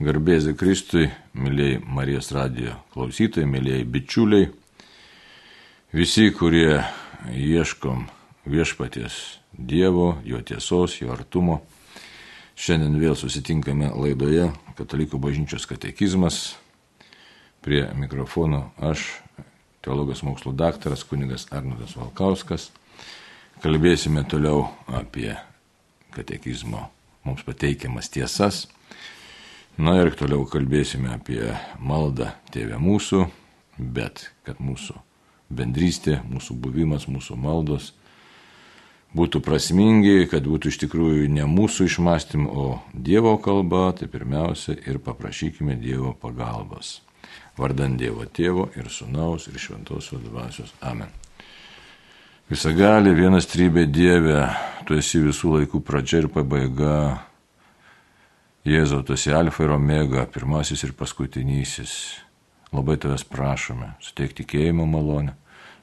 Garbėzi Kristui, mėlyjei Marijos radijo klausytojai, mėlyjei bičiuliai, visi, kurie ieškom viešpaties Dievo, jo tiesos, jo artumo. Šiandien vėl susitinkame laidoje Katalikų bažnyčios katekizmas. Prie mikrofono aš, teologijos mokslo daktaras kunigas Arnodas Valkauskas. Kalbėsime toliau apie katekizmo mums pateikiamas tiesas. Na ir toliau kalbėsime apie maldą Tėvę mūsų, bet kad mūsų bendrystė, mūsų buvimas, mūsų maldos būtų prasmingi, kad būtų iš tikrųjų ne mūsų išmastym, o Dievo kalba, tai pirmiausia ir paprašykime Dievo pagalbos. Vardant Dievo Tėvo ir Sūnaus ir Šventosios Dvasios. Amen. Visagali vienas trybė Dieve, tu esi visų laikų pradžia ir pabaiga. Jėzau, tu esi alfa ir omega, pirmasis ir paskutinysis. Labai tavęs prašome, suteik tikėjimo malonę,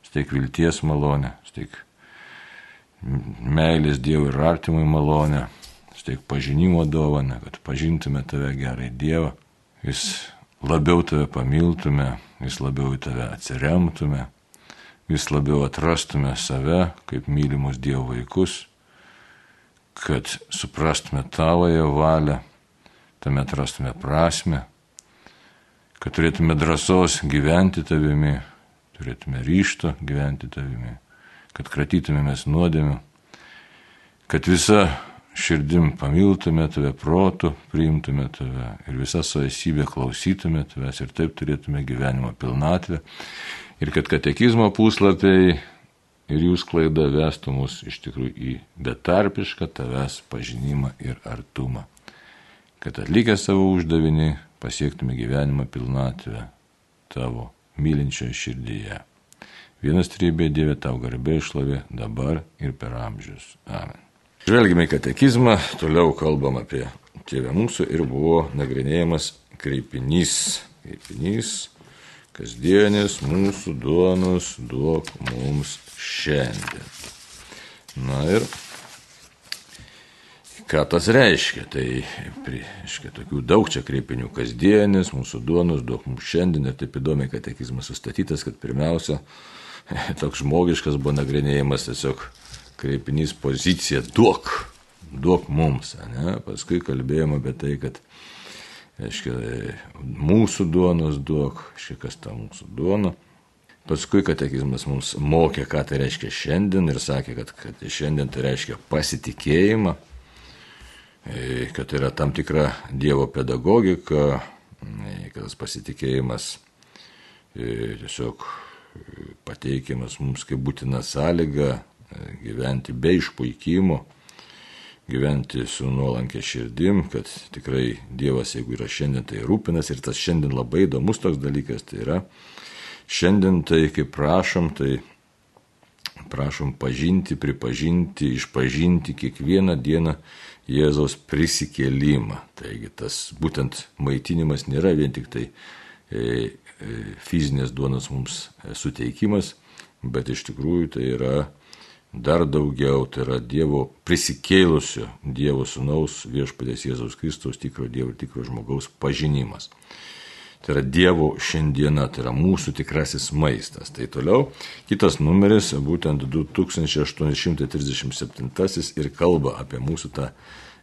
suteik vilties malonę, suteik meilės Dievui ir artimui malonę, suteik pažinimo dovaną, kad pažintume tave gerai Dievą, vis labiau tave pamiltume, vis labiau į tave atsiremtume, vis labiau atrastume save kaip mylimus Dievo vaikus, kad suprastume tavoje valią, tame atrastume prasme, kad turėtume drąsos gyventi tavimi, turėtume ryšto gyventi tavimi kad kratytumėmės nuodėmių, kad visą širdim pamiltume tave, protų priimtume tave ir visą savo esybę klausytume tavęs ir taip turėtume gyvenimo pilnatvę. Ir kad katekizmo puslapiai ir jų klaida vestų mus iš tikrųjų į betarpišką tavęs pažinimą ir artumą. Kad atlikę savo uždavinį pasiektume gyvenimo pilnatvę tavo mylinčioje širdyje. Vienas trybė Dieve tau garbė išlovė dabar ir per amžius. Amen. Žvelgime į katekizmą, toliau kalbam apie Tėvę mūsų ir buvo nagrinėjamas kreipinys. Kreipinys, kasdienis mūsų duonos duok mums šiandien. Na ir ką tas reiškia? Tai, reiškia, tokių daug čia kreipinių kasdienis, mūsų duonos duok mums šiandien ir taip įdomiai katekizmas sustatytas, kad pirmiausia, toks žmogiškas buvo nagrinėjimas tiesiog kreipinys pozicija duok, duok mums. Ne? Paskui kalbėjome apie tai, kad aiškia, mūsų duonos duok, aiškia, kas ta mūsų duona. Paskui katekizmas mums mokė, ką tai reiškia šiandien ir sakė, kad, kad šiandien tai reiškia pasitikėjimą, kad tai yra tam tikra Dievo pedagogika, e, kad tas pasitikėjimas e, tiesiog pateikiamas mums kaip būtina sąlyga e, gyventi be išpuikimo, gyventi su nuolankė širdim, kad tikrai Dievas, jeigu yra šiandien, tai rūpinas ir tas šiandien labai įdomus toks dalykas, tai yra šiandien tai, kaip prašom, tai prašom pažinti, pripažinti, išpažinti kiekvieną dieną Jėzaus prisikėlimą. Taigi tas būtent maitinimas nėra vien tik tai e, fizinės duonos mums suteikimas, bet iš tikrųjų tai yra dar daugiau, tai yra Dievo prisikėlusio Dievo Sūnaus viešpatės Jėzaus Kristaus tikro Dievo ir tikro žmogaus pažinimas. Tai yra Dievo šiandiena, tai yra mūsų tikrasis maistas. Tai toliau kitas numeris, būtent 2837 ir kalba apie mūsų tą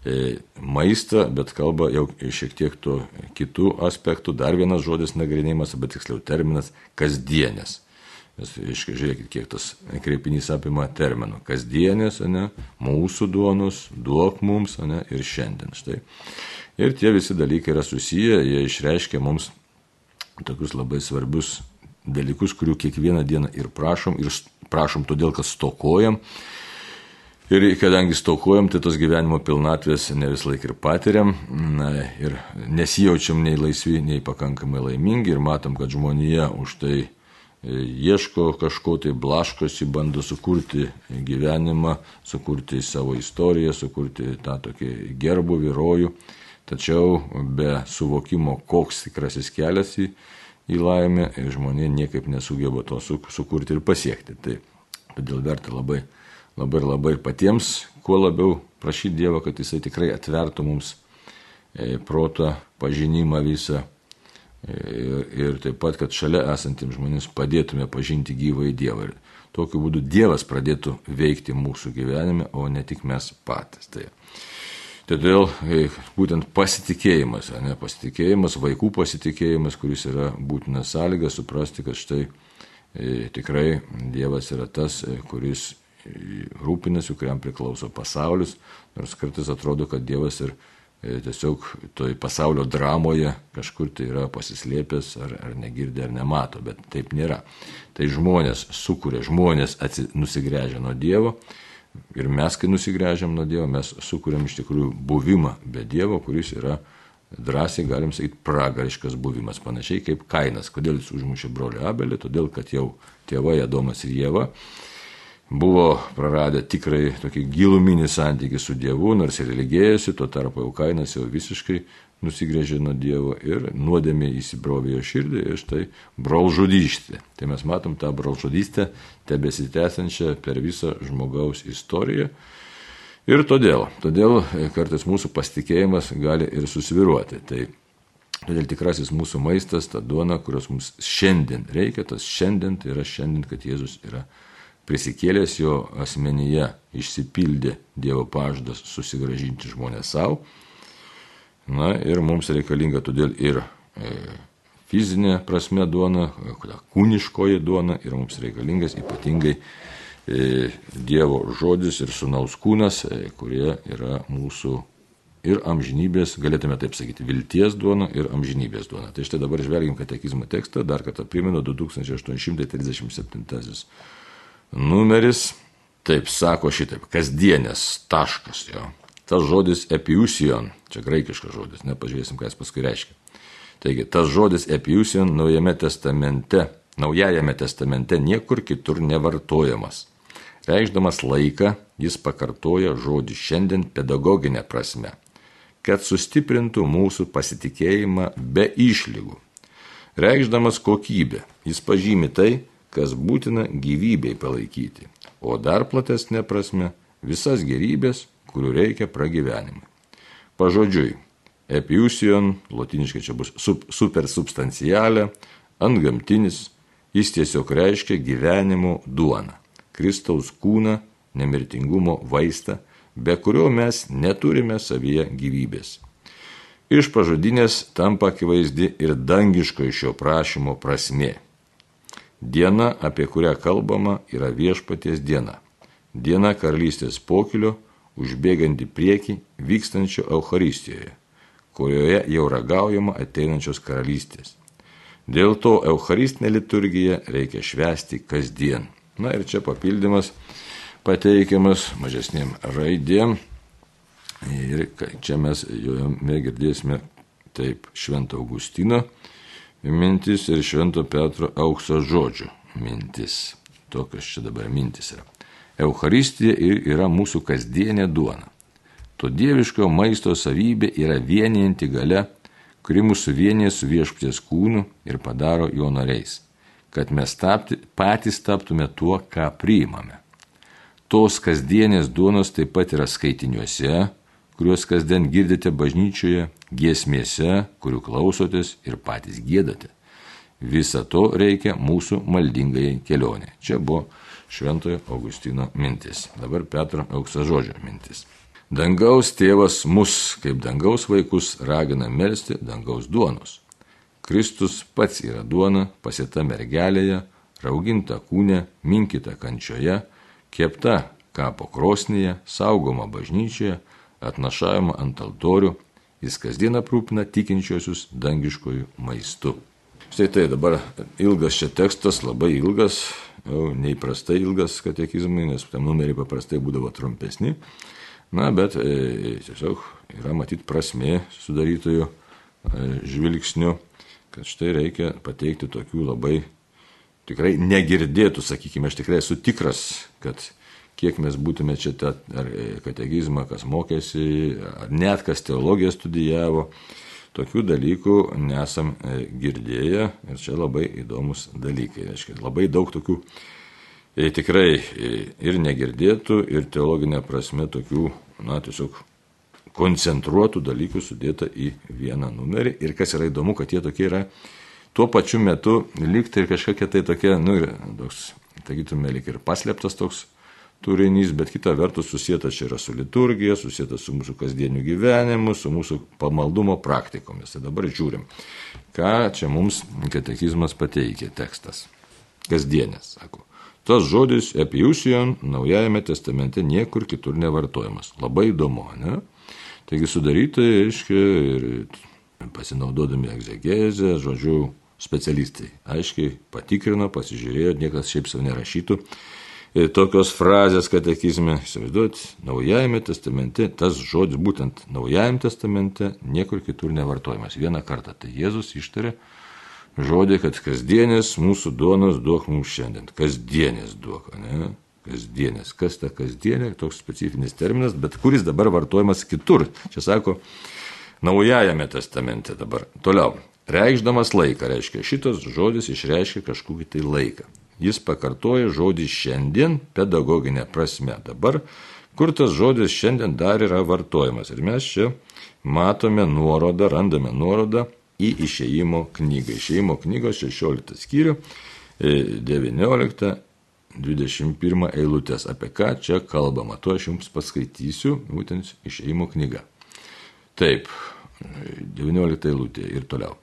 E, maistą, bet kalba jau šiek tiek tų kitų aspektų. Dar vienas žodis nagrinėjimas, bet tiksliau terminas - kasdienės. Nes, aiškiai, žiūrėkit, kiek tas kreipinys apima terminų. Kasdienės, ne, mūsų duonos, duok mums, ne, ir šiandien. Štai. Ir tie visi dalykai yra susiję, jie išreiškia mums tokius labai svarbius dalykus, kurių kiekvieną dieną ir prašom, ir prašom todėl, kad stokojam. Ir kadangi stokojam, tai tos gyvenimo pilnatvės ne vis laik ir patiriam na, ir nesijaučiam nei laisvi, nei pakankamai laimingi ir matom, kad žmonija už tai e, ieško kažko tai blaškosi, bando sukurti gyvenimą, sukurti savo istoriją, sukurti tą tokį gerbų vyrojų, tačiau be suvokimo, koks tikrasis kelias į, į laimę, žmonė niekaip nesugeba to sukurti ir pasiekti. Tai todėl verta labai labai ir labai patiems, kuo labiau prašyti Dievo, kad Jisai tikrai atvertų mums proto pažinimą visą. Ir, ir taip pat, kad šalia esantiems žmonėms padėtume pažinti gyvąjį Dievą. Ir tokiu būdu Dievas pradėtų veikti mūsų gyvenime, o ne tik mes patys. Tai, todėl būtent pasitikėjimas, ne pasitikėjimas, vaikų pasitikėjimas, kuris yra būtina sąlyga suprasti, kad štai e, tikrai Dievas yra tas, e, kuris rūpinasi, kuriam priklauso pasaulis, nors kartais atrodo, kad Dievas ir e, tiesiog toj pasaulio dramoje kažkur tai yra pasislėpęs ar, ar negirdi ar nemato, bet taip nėra. Tai žmonės sukuria, žmonės atsi, nusigręžia nuo Dievo ir mes, kai nusigręžiam nuo Dievo, mes sukuriam iš tikrųjų buvimą be Dievo, kuris yra drąsiai, galim sakyti, pragariškas buvimas, panašiai kaip Kainas. Kodėl jis užmušė brolį Abelį? Todėl, kad jau tėvai Adomas ir Jėva buvo praradę tikrai tokį giluminį santykį su Dievu, nors ir ilgėjosi, tuo tarpu jau kainas jau visiškai nusigrėžė nuo Dievo ir nuodėmė įsibrovė jo širdį ir štai brolžudystė. Tai mes matom tą brolžudystę tebesitęsiančią per visą žmogaus istoriją. Ir todėl, todėl kartais mūsų pasitikėjimas gali ir susviruoti. Tai Todėl tikrasis mūsų maistas, ta duona, kurios mums šiandien reikia, tas šiandien tai yra šiandien, kad Jėzus yra prisikėlęs jo asmenyje išsipildė Dievo pažadas susigražinti žmonės savo. Na ir mums reikalinga todėl ir e, fizinė prasme duona, kūniškoji duona ir mums reikalingas ypatingai e, Dievo žodis ir sunaus kūnas, e, kurie yra mūsų ir amžinybės, galėtume taip sakyti, vilties duona ir amžinybės duona. Tai štai dabar žvelgiam katekizmo tekstą, dar kartą primenu 2837 numeris, taip sako šitaip, kasdienės taškas jo. Tas žodis epiusion, čia graikiškas žodis, nepažiūrėsim, ką jis paskui reiškia. Taigi, tas žodis epiusion naujame testamente, naujajame testamente niekur kitur nevartojamas. Reikšdamas laiką, jis pakartoja žodį šiandien pedagoginę prasme, kad sustiprintų mūsų pasitikėjimą be išlygų. Reikšdamas kokybę, jis pažymi tai, kas būtina gyvybei palaikyti, o dar platesnė prasme visas gerybės, kurių reikia pragyvenimui. Pažodžiui, epiusion, lotiniškai čia bus supersubstancialė, antgamtinis, jis tiesiog reiškia gyvenimo duoną, Kristaus kūną, nemirtingumo vaistą, be kurio mes neturime savyje gyvybės. Iš pažodinės tampa akivaizdi ir dangiško iš šio prašymo prasme Diena, apie kurią kalbama, yra viešpaties diena. Diena karalystės pokilio, užbėganti prieki vykstančio Euharistijoje, kurioje jau ragaujama ateinančios karalystės. Dėl to Eucharistinė liturgija reikia švęsti kasdien. Na ir čia papildymas pateikiamas mažesniem raidėm. Ir čia mes joje girdėsime taip Šventą Augustiną mintis ir Švento Petro aukso žodžių mintis. Tokios čia dabar mintis yra. Euharistija yra mūsų kasdienė duona. To dieviško maisto savybė yra vienijanti gale, kuri mūsų vienyje su viešpties kūnu ir padaro jo nariais, kad mes tapti, patys taptume tuo, ką priimame. Tos kasdienės duonos taip pat yra skaitiniuose, kuriuos kasdien girdite bažnyčioje, giesmėse, kurių klausotės ir patys gėdate. Visa to reikia mūsų maldingai kelionė. Čia buvo Šventojo Augustino mintis. Dabar Petro auksažodžio mintis. Dangaus tėvas mus, kaip dangaus vaikus, ragina melstį dangaus duonos. Kristus pats yra duona, pasita mergelėje, rauginta kūne, minkita kančioje, kepta kapo krosnyje, saugoma bažnyčioje, atnašavimą ant altorių, jis kasdien aprūpina tikinčiosius dangiškojų maistu. Štai tai dabar ilgas čia tekstas, labai ilgas, jau neįprastai ilgas katekizmai, nes tam numeriai paprastai būdavo trumpesni. Na, bet e, tiesiog yra matyti prasme sudarytojų e, žvilgsnių, kad štai reikia pateikti tokių labai tikrai negirdėtų, sakykime, aš tikrai esu tikras, kad kiek mes būtume čia tą ar kategizmą, kas mokėsi, ar net kas teologiją studijavo, tokių dalykų nesam e, girdėję ir čia labai įdomus dalykai. Reiškia, labai daug tokių e, tikrai e, ir negirdėtų, ir teologinė prasme tokių, na, tiesiog koncentruotų dalykų sudėta į vieną numerį. Ir kas yra įdomu, kad jie tokie yra tuo pačiu metu likti ir kažkokie tai tokie, nu ir toks, sakytume, lik ir paslėptas toks turinys, bet kita vertus susijęta čia yra su liturgija, susijęta su mūsų kasdieniu gyvenimu, su mūsų pamaldumo praktikomis. Tai dabar žiūrim, ką čia mums katekizmas pateikė tekstas. Kasdienės, sako. Tas žodis epiusion Naujajame testamente niekur kitur nevartojamas. Labai įdomu, ne? Taigi sudarytojai, aiškiai, ir pasinaudodami egzegezę, žodžiu, specialistai aiškiai patikrino, pasižiūrėjo, niekas šiaip savo nerašytų. Ir tokios frazės katekizme, įsivaizduot, Naujajame testamente, tas žodis būtent Naujajame testamente niekur kitur nevartojamas. Vieną kartą tai Jėzus ištarė žodį, kad kasdienės mūsų duonos duok mums šiandien. Kasdienės duok, ne? kasdienės. Kas ta kasdienė, toks specifinis terminas, bet kuris dabar vartojamas kitur. Čia sako, naujajame testamente dabar. Toliau. Reikšdamas laiką, reiškia, šitas žodis išreiškia kažkokį tai laiką. Jis pakartoja žodį šiandien pedagoginė prasme. Dabar, kur tas žodis šiandien dar yra vartojamas. Ir mes čia matome nuorodą, randame nuorodą į išėjimo knygą. Išėjimo knygos 16 skyrių, 19 21 eilutės, apie ką čia kalbama. Tuo aš jums paskaitysiu, būtent išeimo knyga. Taip, 19 eilutė ir toliau.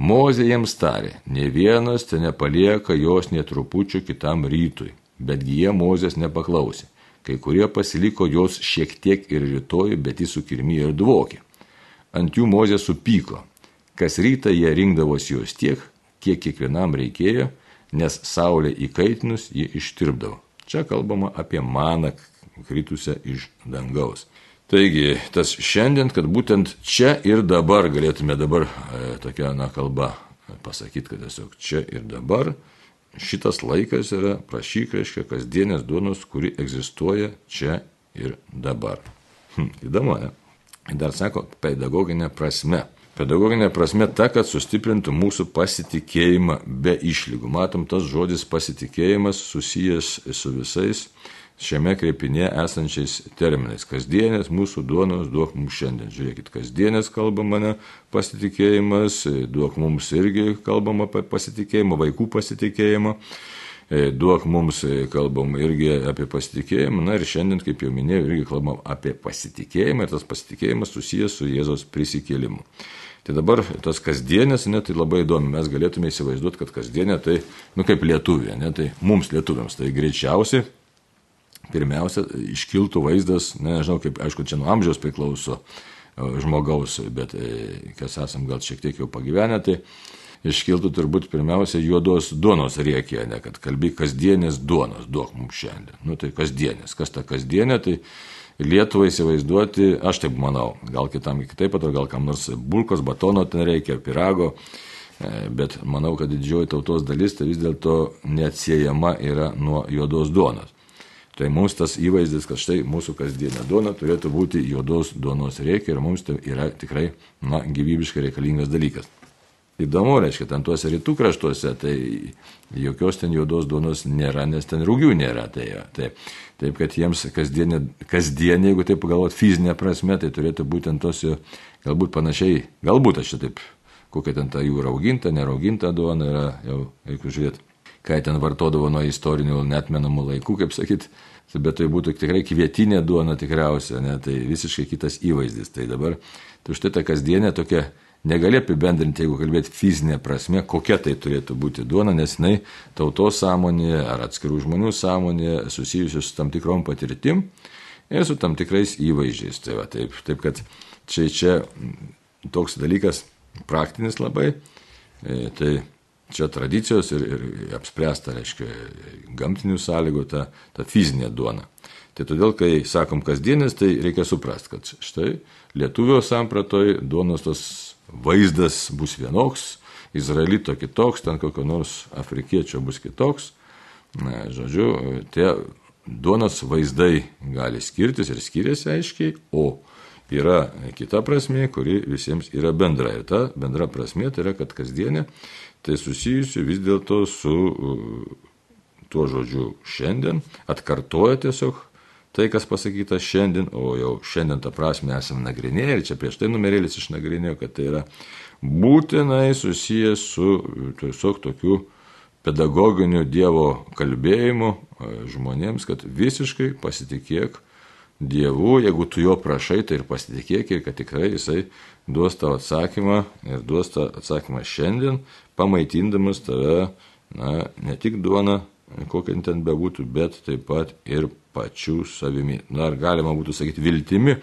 Mozė jiems tarė, ne vienas te nepalieka jos netrupučiu kitam rytui, betgi jie Mozės nepaklausė. Kai kurie pasiliko jos šiek tiek ir rytoj, bet jis sukirmėjo ir dvokė. Ant jų Mozė supyko. Kas rytą jie rinkdavosi jos tiek, kiek kiekvienam reikėjo, nes saulė įkaitinus jį ištirpdavo. Čia kalbama apie maną kritusią iš dangaus. Taigi, tas šiandien, kad būtent čia ir dabar galėtume dabar e, tokia na kalba pasakyti, kad tiesiog čia ir dabar šitas laikas yra prašyk, reiškia, kasdienės duonos, kuri egzistuoja čia ir dabar. Hm, įdomu, ne? Dar sako, pedagoginė prasme. Pedagoginė prasme ta, kad sustiprintų mūsų pasitikėjimą be išlygų. Matom, tas žodis pasitikėjimas susijęs su visais šiame kreipinėje esančiais terminais. Kasdienės mūsų duonos duok mums šiandien. Žiūrėkit, kasdienės kalbama ne pasitikėjimas, duok mums irgi kalbama apie pasitikėjimą, vaikų pasitikėjimą. Duok mums, kalbam irgi apie pasitikėjimą, na ir šiandien, kaip jau minėjau, irgi kalbam apie pasitikėjimą ir tas pasitikėjimas susijęs su Jėzos prisikėlimu. Tai dabar tas kasdienės, ne, tai labai įdomu, mes galėtume įsivaizduoti, kad kasdienė tai, nu kaip lietuvė, ne, tai mums lietuviams, tai greičiausiai pirmiausia iškiltų vaizdas, ne, nežinau, kaip, aišku, čia nuo amžiaus priklauso e, žmogaus, bet e, kas esam gal šiek tiek jau pagyvenę, tai iškiltų turbūt pirmiausia juodos duonos riekė, ne, kad kalbi kasdienės duonos, duok mums šiandien. Nu tai kasdienės, kas ta kasdienė, tai Lietuvą įsivaizduoti, aš taip manau, gal kitam kitaip, ar gal kam nors bulkos, batono ten reikia, pirago, e, bet manau, kad didžioji tautos dalis tai vis dėlto neatsiejama yra nuo juodos duonos. Tai mums tas įvaizdis, kad štai mūsų kasdienė duona turėtų būti juodos duonos reikia ir mums tai yra tikrai na, gyvybiškai reikalingas dalykas. Įdomu, reiškia, ten tuose rytų kraštuose, tai jokios ten juodos duonos nėra, nes ten rūgių nėra. Tai, tai, taip, kad jiems kasdienė, kasdienė, jeigu taip pagalvot fizinė prasme, tai turėtų būtent tos, galbūt panašiai, galbūt aš čia taip, kokia ten ta jų rauginta, nerauginta duona yra, jau reikia žiūrėti, ką ten vartodavo nuo istorinių netmenamų laikų, kaip sakyt, bet tai būtų tikrai kvietinė duona tikriausia, ne, tai visiškai kitas įvaizdis. Tai dabar, tai štai ta kasdienė tokia negali apibendrinti, jeigu kalbėti fizinė prasme, kokia tai turėtų būti duona, nes jinai tautos sąmonėje ar atskirų žmonių sąmonėje susijusi su tam tikrom patirtim ir su tam tikrais įvaizdžiais. Tai va, taip, taip kad čia, čia toks dalykas praktinis labai, e, tai čia tradicijos ir, ir apspręsta, reiškia, gamtinių sąlygų ta, ta fizinė duona. Tai todėl, kai sakom kasdienis, tai reikia suprasti, kad štai lietuvio sampratoj duonos tos vaizdas bus vienoks, izraelito kitoks, ten kokio nors afrikiečio bus kitoks. Na, žodžiu, tie duonos vaizdai gali skirtis ir skiriasi aiškiai, o yra kita prasme, kuri visiems yra bendra. Ir ta bendra prasme tai yra, kad kasdienė tai susijusi vis dėlto su tuo žodžiu šiandien, atkartoja tiesiog tai, kas pasakyta šiandien, o jau šiandien tą prasme esame nagrinėję ir čia prieš tai numerėlis išnagrinėjo, kad tai yra būtinai susijęs su tiesiog tokiu pedagoginiu Dievo kalbėjimu žmonėms, kad visiškai pasitikėk Dievu, jeigu tu jo prašai, tai ir pasitikėk, kad tikrai jisai duos tavo atsakymą ir duos tą atsakymą šiandien, pamaitindamas tave, na, ne tik duona, kokia ten bebūtų, bet taip pat ir pačių savimi. Na, ar galima būtų sakyti viltimi,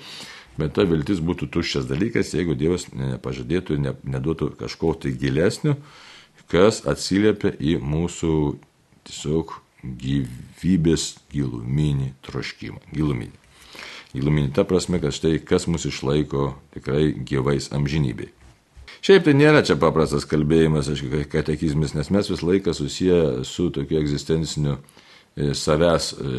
bet ta viltis būtų tuščias dalykas, jeigu Dievas nepažadėtų ir ne, neduotų kažko tai gilesnio, kas atsiliepia į mūsų tiesiog gyvybės giluminį troškimą. Giluminį giluminį ta prasme, kad štai kas mus išlaiko tikrai gyvais amžinybei. Šiaip tai nėra čia paprastas kalbėjimas, aišku, katekizmis, nes mes visą laiką susiję su tokiu egzistenciniu e, savęs e,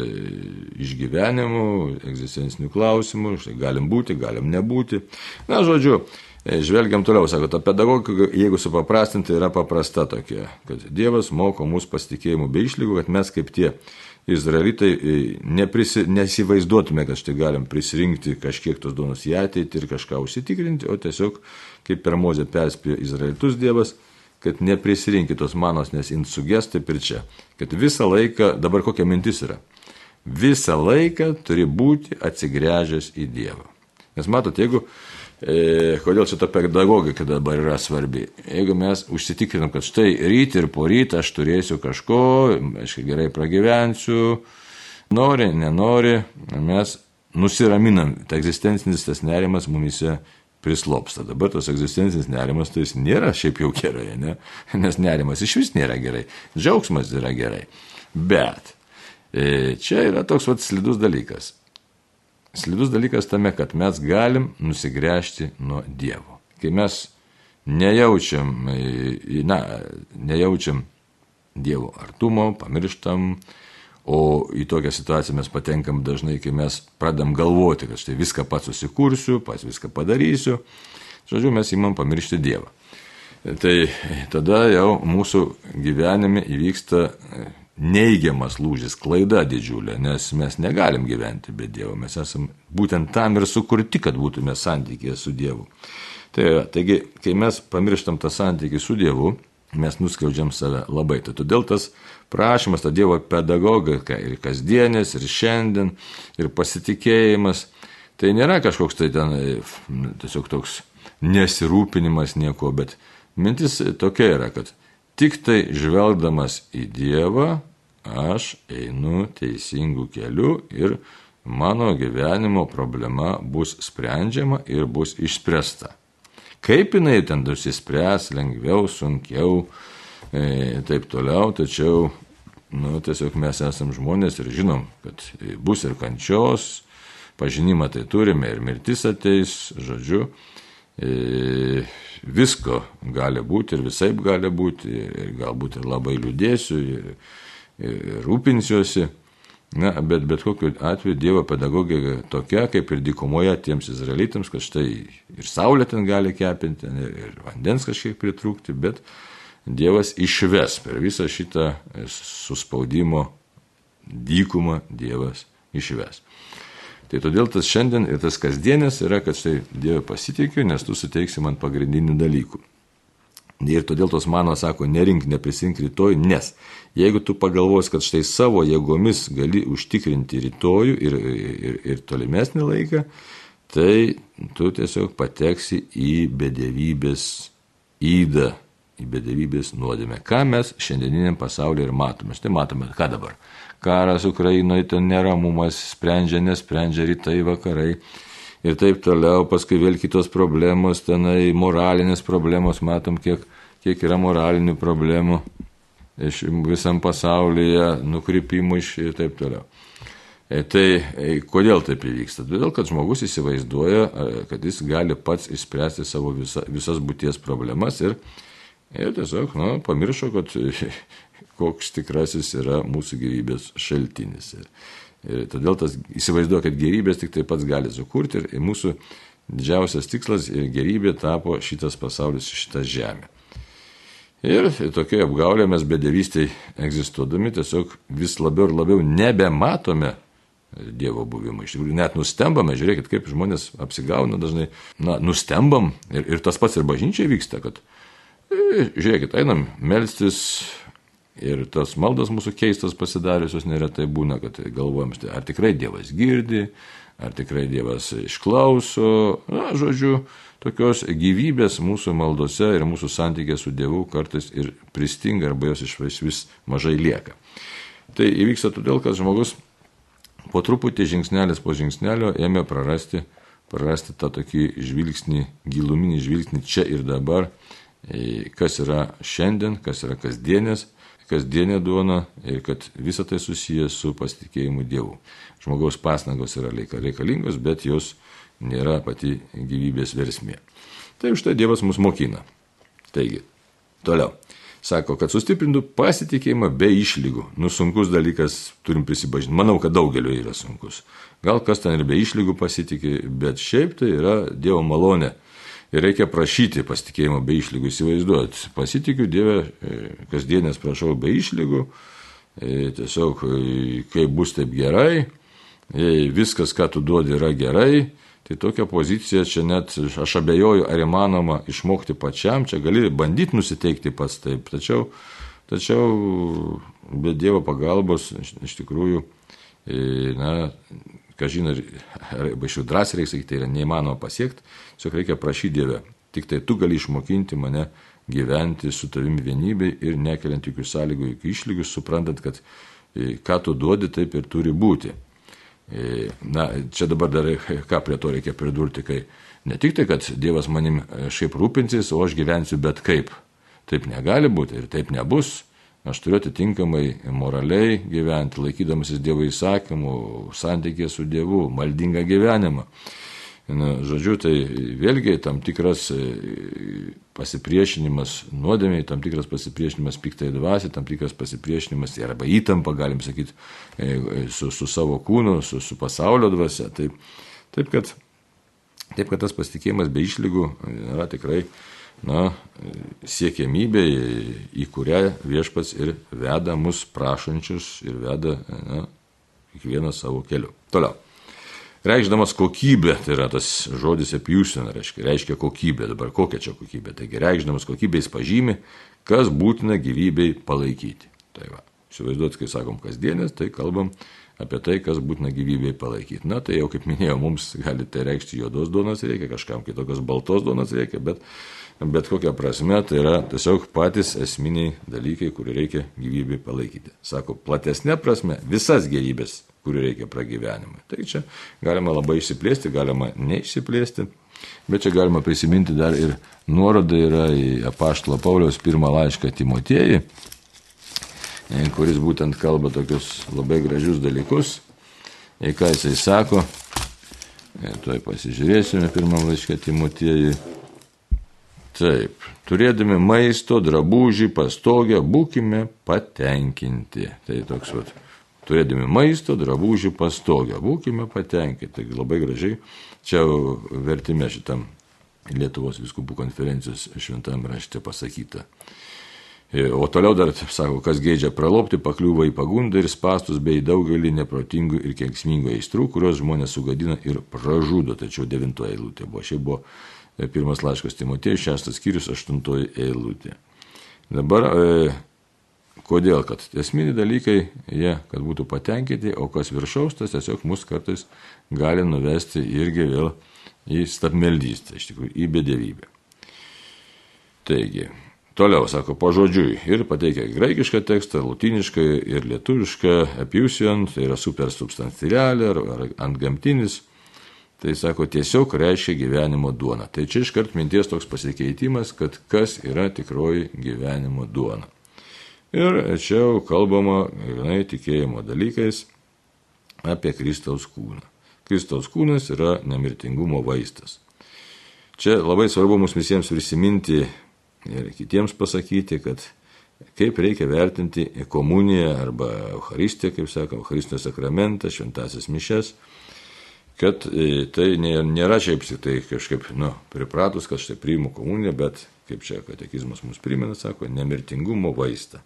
išgyvenimu, egzistenciniu klausimu, štai galim būti, galim nebūti. Na, žodžiu, e, žvelgiam toliau, sako, ta pedagogika, jeigu supaprastinti, yra paprasta tokia, kad Dievas moko mūsų pasitikėjimų be išlygų, kad mes kaip tie Izraelitai e, neprisi, nesivaizduotume, kad štai galim prisirinkti kažkiek tos duonos į ateitį ir kažką užsitikrinti, o tiesiog, kaip per mozę perspėjo Izraelitus Dievas, kad neprisirinkit tos manos, nes jin suges taip ir čia. Kad visą laiką, dabar kokia mintis yra, visą laiką turi būti atsigręžęs į Dievą. Nes matot, jeigu E, kodėl šita pedagogika dabar yra svarbi. Jeigu mes užsitikrinam, kad štai ryt ir po rytą aš turėsiu kažko, aš gerai pragyvensiu, nori, nenori, mes nusiraminam, ta egzistencinis tas nerimas mumise prislopsta. Dabar tas egzistencinis nerimas tai jis nėra šiaip jau gerai, ne? nes nerimas iš vis nėra gerai, džiaugsmas yra gerai. Bet e, čia yra toks vat slidus dalykas. Slidus dalykas tame, kad mes galim nusigręžti nuo Dievo. Kai mes nejaučiam, na, nejaučiam Dievo artumo, pamirštam, o į tokią situaciją mes patenkam dažnai, kai mes pradam galvoti, kad štai viską pats susikursiu, pats viską padarysiu. Žodžiu, mes įmam pamiršti Dievą. Tai tada jau mūsų gyvenime įvyksta neigiamas lūžis, klaida didžiulė, nes mes negalim gyventi be Dievo, mes esame būtent tam ir sukurti, kad būtume santykėje su Dievu. Tai, taigi, kai mes pamirštam tą santykį su Dievu, mes nuskriaudžiam save labai. Tai todėl tas prašymas, ta Dievo pedagogika ir kasdienės, ir šiandien, ir pasitikėjimas, tai nėra kažkoks tai ten tiesiog toks nesirūpinimas nieko, bet mintis tokia yra, kad tik tai žvelgdamas į Dievą, aš einu teisingų kelių ir mano gyvenimo problema bus sprendžiama ir bus išspręsta. Kaip jinai ten susispręs, lengviau, sunkiau, e, taip toliau, tačiau, nu, tiesiog mes esame žmonės ir žinom, kad bus ir kančios, pažinimą tai turime ir mirtis ateis, žodžiu, e, visko gali būti ir visai gali būti, ir galbūt ir labai liūdėsiu, ir, rūpinsiuosi. Na, bet bet kokiu atveju Dievo pedagogika tokia, kaip ir dykumoje tiems izraelitams, kad štai ir saulė ten gali kepinti, ir, vandens kažkiek pritrūkti, bet Dievas išves per visą šitą suspaudimo dykumą Dievas išves. Tai todėl tas šiandien ir tas kasdienis yra, kad štai Dievą pasitikiu, nes tu suteiksi man pagrindinių dalykų. Ir todėl tos mano sako, nerink, neprisink rytoj, nes jeigu tu pagalvos, kad štai savo jėgomis gali užtikrinti rytojų ir, ir, ir tolimesnį laiką, tai tu tiesiog pateksi į bedėvybės įdą, į bedėvybės nuodėmę. Ką mes šiandieniniam pasaulyje ir matome? Štai matome, ką dabar. Karas Ukrainoje, ten neramumas, sprendžia, nesprendžia rytai, vakarai ir taip toliau, paskui vėl kitos problemos, tenai moralinės problemos, matom, kiek, kiek yra moralinių problemų iš visam pasaulyje, nukrypimų iš ir taip toliau. E, tai e, kodėl taip įvyksta? Todėl, kad žmogus įsivaizduoja, kad jis gali pats išspręsti savo visa, visas būties problemas ir, ir tiesiog nu, pamiršo, kad koks tikrasis yra mūsų gyvybės šaltinis. Ir, Ir todėl tas įsivaizduoja, kad gerybės tik tai pats gali sukurti ir mūsų didžiausias tikslas ir gerybė tapo šitas pasaulis, šita žemė. Ir tokioje apgaulėje mes bedėvystai egzistuodami tiesiog vis labiau ir labiau nebematome Dievo buvimą. Iš tikrųjų, net nustembame, žiūrėkit, kaip žmonės apsigauna dažnai, na, nustembam ir, ir tas pats ir bažnyčiai vyksta, kad, e, žiūrėkit, einam melstis ir tas maldas mūsų keistas pasidariusios neretai būna, kad galvojam, ar tikrai Dievas girdi, ar tikrai Dievas išklauso, na, žodžiu, tokios gyvybės mūsų maldose ir mūsų santykė su Dievu kartais ir pristinga arba jos iš vis mažai lieka. Tai įvyksta todėl, kad žmogus po truputį žingsnelis po žingsnelio ėmė prarasti, prarasti tą tokį žvilgsnį, giluminį žvilgsnį čia ir dabar, kas yra šiandien, kas yra kasdienės, kasdienė duona ir kad visa tai susijęs su pasitikėjimu Dievu. Žmogaus pasnagos yra reikalingos, bet jos nėra pati gyvybės versmė. Tai už tai Dievas mus mokina. Taigi, toliau. Sako, kad sustiprintų pasitikėjimą be išlygų. Nu, sunkus dalykas, turim prisipažinti. Manau, kad daugeliu yra sunkus. Gal kas ten ir be išlygų pasitikė, bet šiaip tai yra Dievo malonė. Ir reikia prašyti pasitikėjimo be išlygų, įsivaizduot. Pasitikiu Dievę, e, kasdienės prašau be išlygų. E, tiesiog, e, kaip bus taip gerai, viskas, ką tu duodi, yra gerai Tai tokia pozicija čia net aš abejoju, ar įmanoma išmokti pačiam, čia gali bandyti nusiteikti pats taip, tačiau, tačiau be Dievo pagalbos iš tikrųjų, na, ką žinai, arba iš jų drąsiai reikia sakyti, tai yra neįmanoma pasiekti, tiesiog reikia prašyti Dievę. Tik tai tu gali išmokinti mane gyventi su tavimi vienybei ir nekeliant jokių sąlygų, jokių išlygų, suprantant, kad e, ką tu duodi, taip ir turi būti. E, na, čia dabar dar ką prie to reikia pridurti, kai ne tik tai, kad Dievas manim e, šiaip rūpinsis, o aš gyvensiu bet kaip. Taip negali būti ir taip nebus. Aš turiu atitinkamai moraliai gyventi, laikydamasis Dievo įsakymų, santykė su Dievu, maldingą gyvenimą. Na, žodžiu, tai vėlgi tam tikras e, pasipriešinimas nuodėmiai, tam tikras pasipriešinimas piktai dvasiai, tam tikras pasipriešinimas arba įtampa, galim sakyti, e, su, su savo kūnu, su, su pasaulio dvasia. Taip, taip, kad, taip, kad tas pasitikėjimas be išlygų yra tikrai na, siekėmybė, į kurią viešpats ir veda mus prašančius ir veda na, kiekvieną savo keliu. Toliau reikšdamas kokybę, tai yra tas žodis apiusin, reiškia, reiškia kokybę, dabar kokia čia kokybė, taigi reikšdamas kokybę jis pažymi, kas būtina gyvybei palaikyti. Tai va, įsivaizduot, kai sakom kasdienės, tai kalbam apie tai, kas būtina gyvybei palaikyti. Na, tai jau kaip minėjau, mums gali tai reikšti juodos duonos reikia, kažkam kitokios baltos duonos reikia, bet bet kokią prasme tai yra tiesiog patys esminiai dalykai, kurių reikia gyvybei palaikyti. Sako, platesnė prasme visas gerybės kurių reikia pragyvenimui. Tai čia galima labai išsiplėsti, galima neišsiplėsti, bet čia galima prisiminti dar ir nuorodą yra į apaštalo Pauliaus pirmą laišką Timotiejai, e, kuris būtent kalba tokius labai gražius dalykus. Ir ką jisai sako, e, tuoj pasižiūrėsime pirmą laišką Timotiejui. Taip, turėdami maisto, drabužį, pastogę, būkime patenkinti. Tai toks vat turėdami maisto, drabužių, pastogę. Būkime patenkinti. Taigi labai gražiai čia vertime šitam Lietuvos viskupų konferencijos šventame rašte pasakyta. E, o toliau dar sako, kas geidžia pralopti, pakliūva į pagundą ir spastus bei daugelį neprotingų ir kenksmingų aistrų, kurios žmonės sugadina ir pražudo. Tačiau devintoji eilutė buvo. Šiaip buvo pirmas laiškas Timotėjus, šeštas skyrius, aštuntoji eilutė. Dabar e, Kodėl? Kad esminiai dalykai, jie, kad būtų patenkinti, o kas viršaus, tas tiesiog mus kartais gali nuvesti irgi vėl į stabmeldystę, iš tikrųjų, į bedėvybę. Taigi, toliau sako pažodžiui ir pateikia graikišką tekstą, latinišką ir lietuvišką, apiusion, tai yra supersubstancialė ar antgamtinis. Tai sako, tiesiog reiškia gyvenimo duona. Tai čia iškart minties toks pasikeitimas, kad kas yra tikroji gyvenimo duona. Ir čia jau kalbama, grinai tikėjimo dalykais, apie Kristaus kūną. Kristaus kūnas yra nemirtingumo vaistas. Čia labai svarbu mums visiems prisiminti ir kitiems pasakyti, kad kaip reikia vertinti komuniją arba Euharistiją, kaip sako, Eucharistinio sakramentą, šventasis mišes, kad e, tai nėra šiaip tai kažkaip, nu, pripratus, kad štai priimu komuniją, bet, kaip čia katekizmas mums primena, sako, nemirtingumo vaistą.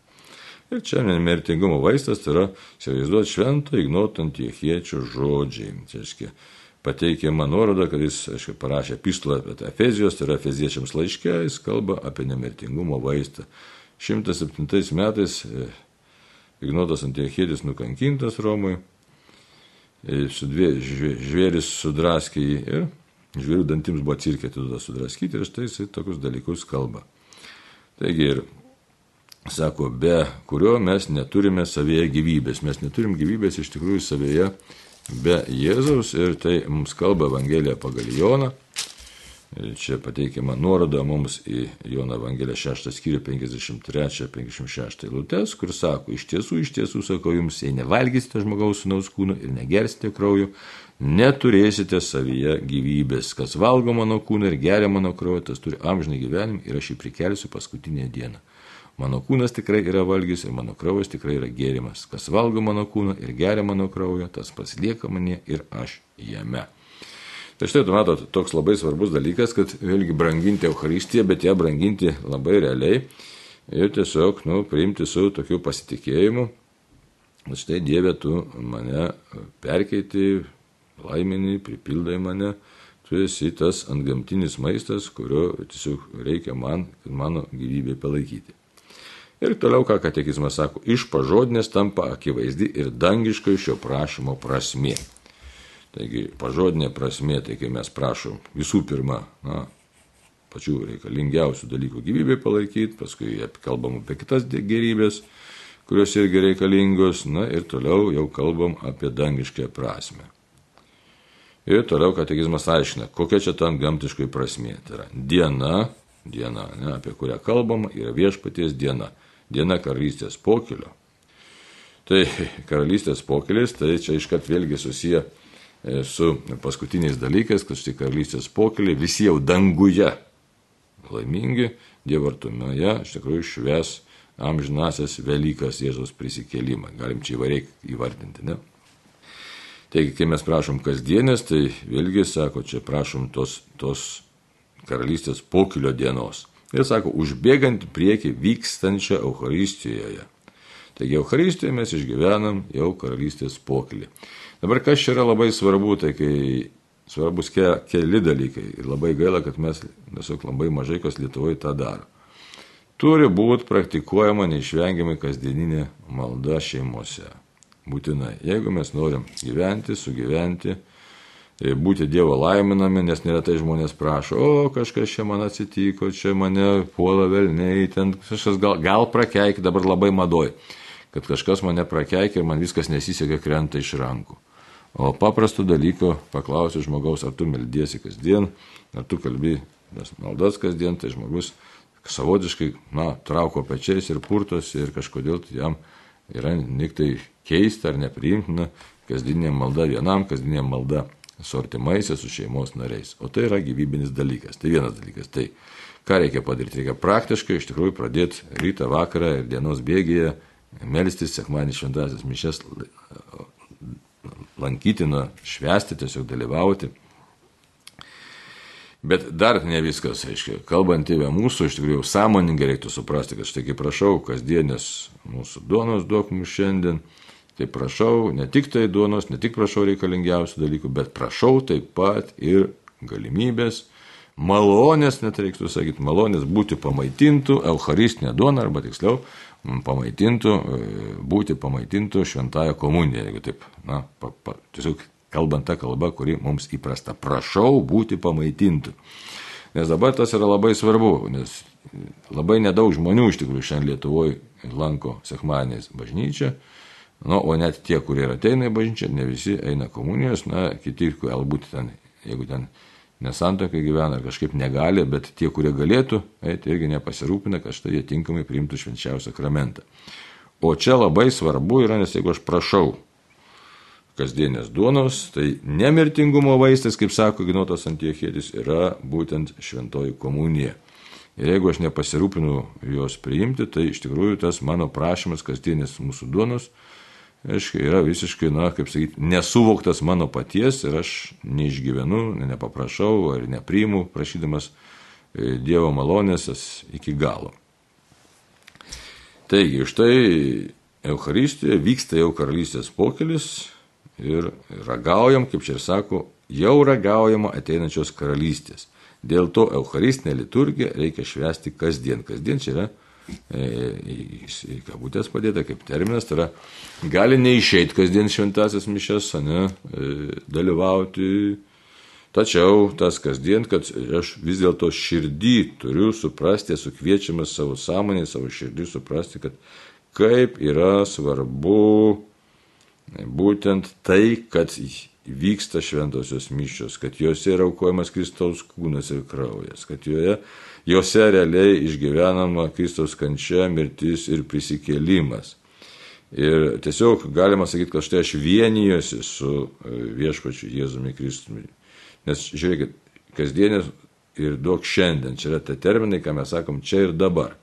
Ir čia nemirtingumo vaistas tai yra, įsivaizduoti, švento ignoto antiechiečio žodžiai. Tai reiškia, pateikiama nuoroda, kad jis aiškia, parašė pistolą apie Efezijos, tai yra Efeziečiams laiške, jis kalba apie nemirtingumo vaistą. 107 metais e, Ignotas Antiechėdis nukankintas Romui, e, žvėris sudraskė jį ir žvėrių dantims buvo cirkė atiduotas sudraskyti ir štai jis tokius dalykus kalba. Taigi ir sako, be kurio mes neturime savyje gyvybės. Mes neturim gyvybės iš tikrųjų savyje be Jėzaus ir tai mums kalba Evangelija pagal Joną. Čia pateikiama nuoroda mums į Jono Evangeliją 6 skyrių 53-56 eilutes, kur sako, iš tiesų, iš tiesų, sako jums, jei nevalgysite žmogaus sunaus kūno ir negersite kraujo, neturėsite savyje gyvybės. Kas valgo mano kūną ir geria mano kraują, tas turi amžinai gyvenimą ir aš jį prikelsiu paskutinę dieną. Mano kūnas tikrai yra valgys ir mano kraujas tikrai yra gėrimas. Kas valgo mano kūną ir geria mano kraują, tas pasilieka mane ir aš jame. Tai štai, tu matot, toks labai svarbus dalykas, kad vėlgi branginti Euharistiją, bet ją branginti labai realiai ir tiesiog, nu, priimti su tokiu pasitikėjimu. Štai Dieve, tu mane perkeiti, laiminį, pripildai mane, tu esi tas antgamtinis maistas, kurio tiesiog reikia man, kad mano gyvybė palaikyti. Ir toliau, ką katekizmas sako, iš pažodinės tampa akivaizdi ir dangiškai šio prašymo prasmė. Taigi, pažodinė prasmė, tai kai mes prašom visų pirma, na, pačių reikalingiausių dalykų gyvybė palaikyti, paskui kalbam apie kitas gerybės, kurios irgi reikalingos, na ir toliau jau kalbam apie dangišką prasme. Ir toliau katekizmas aiškina, kokia čia tam gamtiškai prasmė. Tai yra diena, diena, ne, apie kurią kalbama, yra viešpaties diena diena karalystės pokilio. Tai karalystės pokilis, tai čia iškart vėlgi susiję su paskutiniais dalykais, kad štai karalystės pokiliai visi jau danguje laimingi, dievartumoje, iš tikrųjų šves amžinasias Velykas Jėzos prisikėlimą. Galim čia įvairiai įvardinti, ne? Taigi, kai mes prašom kasdienės, tai vėlgi sako, čia prašom tos, tos karalystės pokilio dienos. Ir sako, užbėgant prieki vykstančią Euharistijoje. Taigi Euharistijoje mes išgyvenam jau karalystės pokylį. Dabar kas čia yra labai svarbu, tai kai svarbus ke, keli dalykai ir labai gaila, kad mes tiesiog labai mažai kas Lietuvoje tą daro. Turi būti praktikuojama neišvengiamai kasdieninė malda šeimose. Būtinai. Jeigu mes norim gyventi, sugyventi, E, būti Dievo laiminami, nes neretai žmonės prašo, o kažkas čia man atsitiko, čia mane puola velniai, ten kažkas gal, gal prakeik, dabar labai madoj, kad kažkas mane prakeik ir man viskas nesiseka krenta iš rankų. O paprastų dalykų paklausiu žmogaus, ar tu meldiesi kasdien, ar tu kalbi nes maldas kasdien, tai žmogus savotiškai, na, trauko pečiais ir purtos ir kažkodėl tai jam yra niktai keista ar nepriimtina kasdienė malda vienam, kasdienė malda su artimaisiais, su šeimos nariais. O tai yra gyvybinis dalykas. Tai vienas dalykas. Tai ką reikia padaryti? Reikia praktiškai iš tikrųjų pradėti rytą, vakarą ir dienos bėgėje melstis, sekmanį šventasias mišes lankytina, švesti, tiesiog dalyvauti. Bet dar ne viskas, aiškiai, kalbant tėvę mūsų, iš tikrųjų sąmoningai reiktų suprasti, kad štai kaip prašau, kasdienės mūsų duonos duok mums šiandien, Tai prašau ne tik tai duonos, ne tik prašau reikalingiausių dalykų, bet prašau taip pat ir galimybės, malonės, net reiktų sakyti, malonės būti pamaitintų Eucharistinė duona, arba tiksliau, pamaitintų, e, būti pamaitintų šventąją komuniją, jeigu taip, na, pa, pa, tiesiog kalbant tą kalbą, kuri mums įprasta. Prašau būti pamaitintų. Nes dabar tas yra labai svarbu, nes labai nedaug žmonių iš tikrųjų šiandien Lietuvoje lanko sekmaniais bažnyčią Nu, o net tie, kurie ateina į bažnyčią, ne visi eina komunijos, na, kiti galbūt ten, jeigu ten nesantokai gyvena ar kažkaip negali, bet tie, kurie galėtų eiti, irgi nepasirūpina, kad štai jie tinkamai priimtų švenčiausią sakramentą. O čia labai svarbu yra, nes jeigu aš prašau kasdienės duonos, tai nemirtingumo vaistas, kaip sako Ginotas Antiechėtis, yra būtent šventoji komunija. Ir jeigu aš nepasirūpinu jos priimti, tai iš tikrųjų tas mano prašymas kasdienės mūsų duonos aiškiai, yra visiškai, na, kaip sakyti, nesuvoktas mano paties ir aš neišgyvenu, nepaprašau ar nepriimu, prašydamas e, Dievo malonės iki galo. Taigi, štai Euharistijoje vyksta jau karalystės pokelis ir ragaujam, kaip čia ir sako, jau ragaujama ateinančios karalystės. Dėl to Eucharistinė liturgija reikia švesti kasdien. Kasdien čia yra į kabutės padėta kaip terminas, tai yra gali neišeiti kasdien šventasias mišes, ne, e, dalyvauti. Tačiau tas kasdien, kad aš vis dėlto širdį turiu suprasti, esu kviečiamas savo sąmonį, savo širdį suprasti, kad kaip yra svarbu būtent tai, kad vyksta šventosios mišios, kad juose yra aukojamas Kristaus kūnas ir kraujas, kad joje, juose realiai išgyvenama Kristaus kančia, mirtis ir prisikėlimas. Ir tiesiog galima sakyti, kad štai aš vienijuosi su viešpačiu Jėzumi Kristumi. Nes žiūrėkit, kasdienės ir duok šiandien, čia yra tie terminai, ką mes sakom čia ir dabar.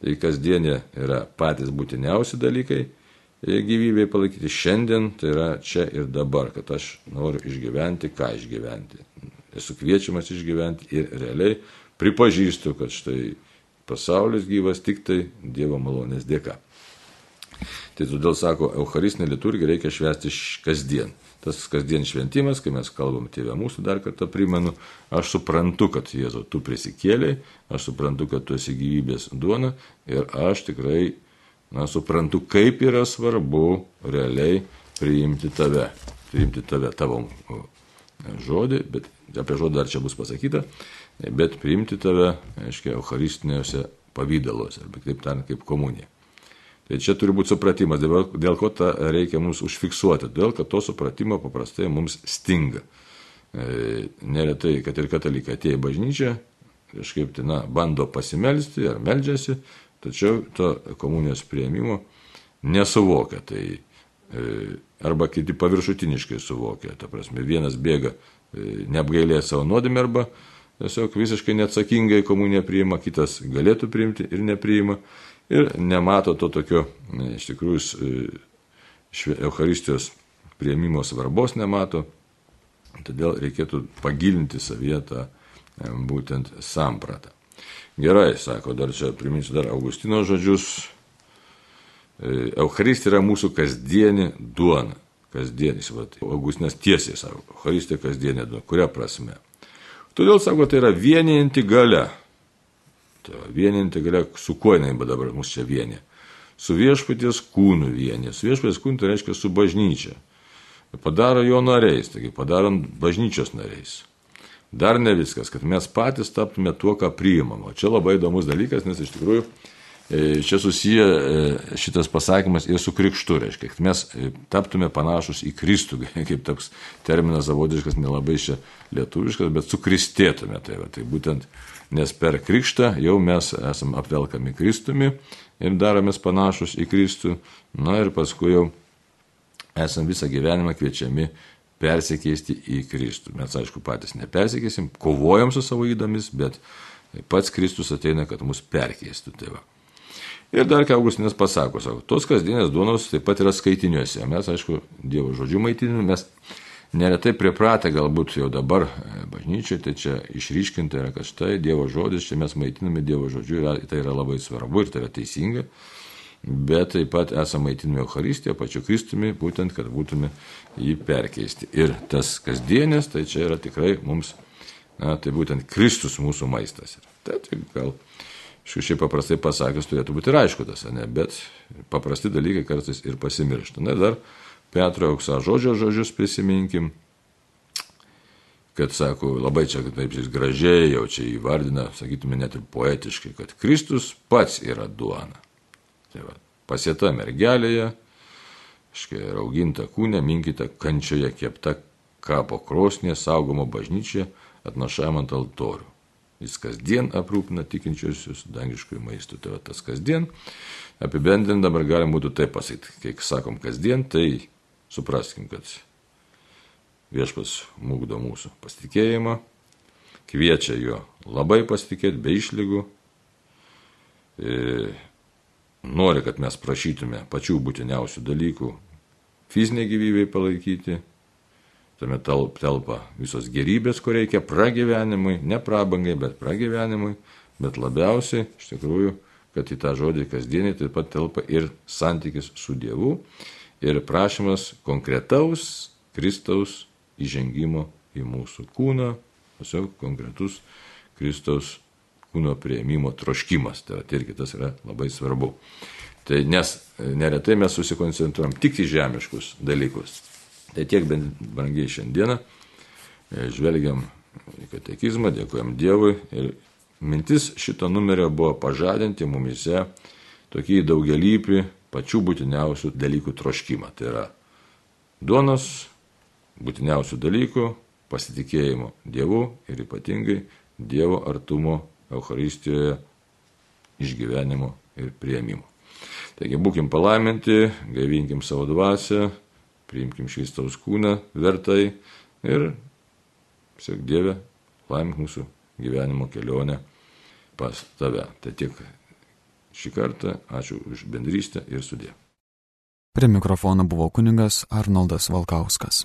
Tai kasdienė yra patys būtiniausi dalykai gyvybėje palaikyti šiandien, tai yra čia ir dabar, kad aš noriu išgyventi, ką išgyventi. Esu kviečiamas išgyventi ir realiai pripažįstu, kad štai pasaulis gyvas tik tai Dievo malonės dėka. Tai todėl sako, Eucharistinė liturgija reikia švęsti kasdien tas kasdien šventimas, kai mes kalbam tėvę mūsų, dar kartą primenu, aš suprantu, kad Jėzau, tu prisikėliai, aš suprantu, kad tu esi gyvybės duona ir aš tikrai, na, suprantu, kaip yra svarbu realiai priimti tave, priimti tave, tavo žodį, bet apie žodį dar čia bus pasakyta, bet priimti tave, aiškiai, eucharistinėse pavydaluose, arba kitaip tariant, kaip komunija. Tai čia turi būti supratimas, dėl, dėl ko tą reikia mums užfiksuoti, todėl kad to supratimo paprastai mums stinga. E, neretai, kad ir katalikai atėjo į bažnyčią, kažkaip tai, na, bando pasimelsti ar meldžiasi, tačiau to komunijos prieimimo nesuvokia. Tai, e, arba kiti paviršutiniškai suvokia. Ta prasme, vienas bėga e, neapgailė savo nuodėmę arba tiesiog visiškai neatsakingai komuniją priima, kitas galėtų priimti ir nepriima ir nemato to tokio, iš tikrųjų, e, Euharistijos prieimimo svarbos nemato, todėl reikėtų pagilinti savietą e, būtent sampratą. Gerai, sako, dar čia priminsiu dar Augustino žodžius. E, Euharistija yra mūsų kasdienė duona. Kasdienis, va, Augustinas tiesiai sako, Euharistija kasdienė duona. Kuria prasme? Todėl, sako, tai yra vieninti gale Tai vieninti galia, su kuo jinai dabar mus čia vienė. Su viešpaties kūnu vienė. Su viešpaties kūnu tai reiškia su bažnyčia. Padaro jo nariais, taigi padarom bažnyčios nariais. Dar ne viskas, kad mes patys taptume tuo, ką priimam. O čia labai įdomus dalykas, nes iš tikrųjų e, čia susiję e, šitas pasakymas ir su krikštu, reiškia, kad mes e, taptume panašus į Kristų, kaip toks terminas zavodiškas, nelabai čia lietuviškas, bet sukristėtume. Tai, va, tai būtent nes per krikštą jau mes esam apvelkami Kristumi ir daromės panašus į Kristų, na ir paskui jau esam visą gyvenimą kviečiami persikeisti į Kristų. Mes, aišku, patys nepersikeisim, kovojam su savo įdomis, bet pats Kristus ateina, kad mus perkeistų. Tai va. ir dar ką Augustinas pasako, sako, tos kasdienės duonos taip pat yra skaitiniuose. Mes, aišku, Dievo žodžių maitinime, mes neretai pripratę galbūt jau dabar e, bažnyčiai, tai čia išryškinta yra, kad štai Dievo žodis, čia mes maitiname Dievo žodžiu, tai yra labai svarbu ir tai yra teisinga, bet taip pat esame maitinami Euharistiją, pačiu Kristumi, būtent, kad būtume jį perkeisti. Ir tas kasdienės, tai čia yra tikrai mums, na, tai būtent Kristus mūsų maistas. Tai, tai gal, šiaip paprastai pasakius, turėtų būti ir aišku tas, ne, bet paprasti dalykai kartais ir pasimiršta. Na ir dar Petro auksa žodžio žodžius prisiminkim, kad sako, labai čia taip jis gražiai jau čia įvardina, sakytume net ir poetiškai, kad Kristus pats yra duona. Tai va, pasieta mergelėje, škai rauginta kūne, minkite kančioje kepta kapo krosnė, saugoma bažnyčia, atnašama ant altorių. Jis kasdien aprūpina tikinčiuosius dangiškųjų maistų. Tai va, tas kasdien, apibendrindam ir galim būtų taip pasakyti, kai sakom kasdien, tai Supraskim, kad viešpas mūgdo mūsų pasitikėjimą, kviečia jo labai pasitikėti be išlygų, e, nori, kad mes prašytume pačių būtiniausių dalykų fiziniai gyvybei palaikyti, tame telpa visos gerybės, ko reikia pragyvenimui, ne prabangai, bet pragyvenimui, bet labiausiai, iš tikrųjų, kad į tą žodį kasdienį taip pat telpa ir santykis su Dievu ir prašymas konkretaus Kristaus įžengimo į mūsų kūną, tiesiog konkretus Kristaus kūno prieimimo troškimas. Tai, tai irgi tas yra labai svarbu. Tai nes neretai mes susikoncentruojam tik į žemiškus dalykus. Tai tiek brangiai šiandieną e, žvelgiam į katekizmą, dėkojam Dievui ir mintis šito numerio buvo pažadinti mumise tokį daugelįpį pačių būtiniausių dalykų troškimą. Tai yra duonos, būtiniausių dalykų, pasitikėjimo Dievu ir ypatingai Dievo artumo Euharistijoje išgyvenimo ir prieimimo. Taigi būkim palaiminti, gaivinkim savo dvasę, priimkim švistaus kūną vertai ir, sak Dieve, laimink mūsų gyvenimo kelionę pas tave. Tai tiek šį kartą, ačiū už bendrystę ir sudė. Prie mikrofono buvo kuningas Arnoldas Valkauskas.